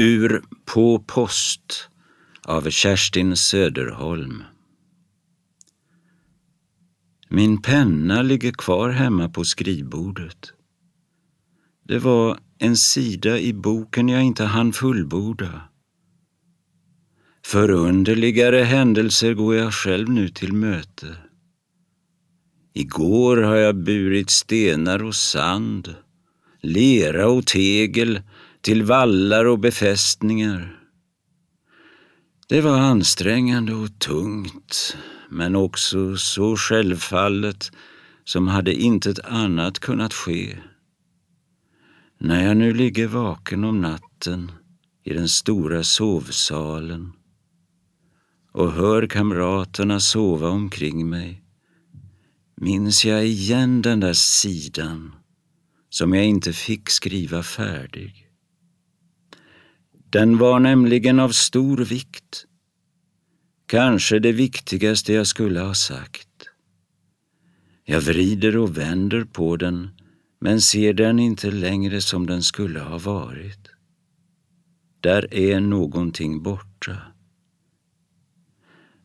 Ur På post av Kerstin Söderholm. Min penna ligger kvar hemma på skrivbordet. Det var en sida i boken jag inte hann fullborda. Förunderligare händelser går jag själv nu till möte. Igår har jag burit stenar och sand, lera och tegel till vallar och befästningar. Det var ansträngande och tungt, men också så självfallet som hade intet annat kunnat ske. När jag nu ligger vaken om natten i den stora sovsalen och hör kamraterna sova omkring mig minns jag igen den där sidan som jag inte fick skriva färdig. Den var nämligen av stor vikt. Kanske det viktigaste jag skulle ha sagt. Jag vrider och vänder på den men ser den inte längre som den skulle ha varit. Där är någonting borta.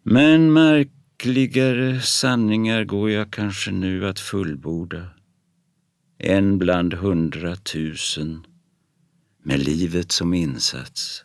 Men märkligare sanningar går jag kanske nu att fullborda. En bland hundratusen med livet som insats.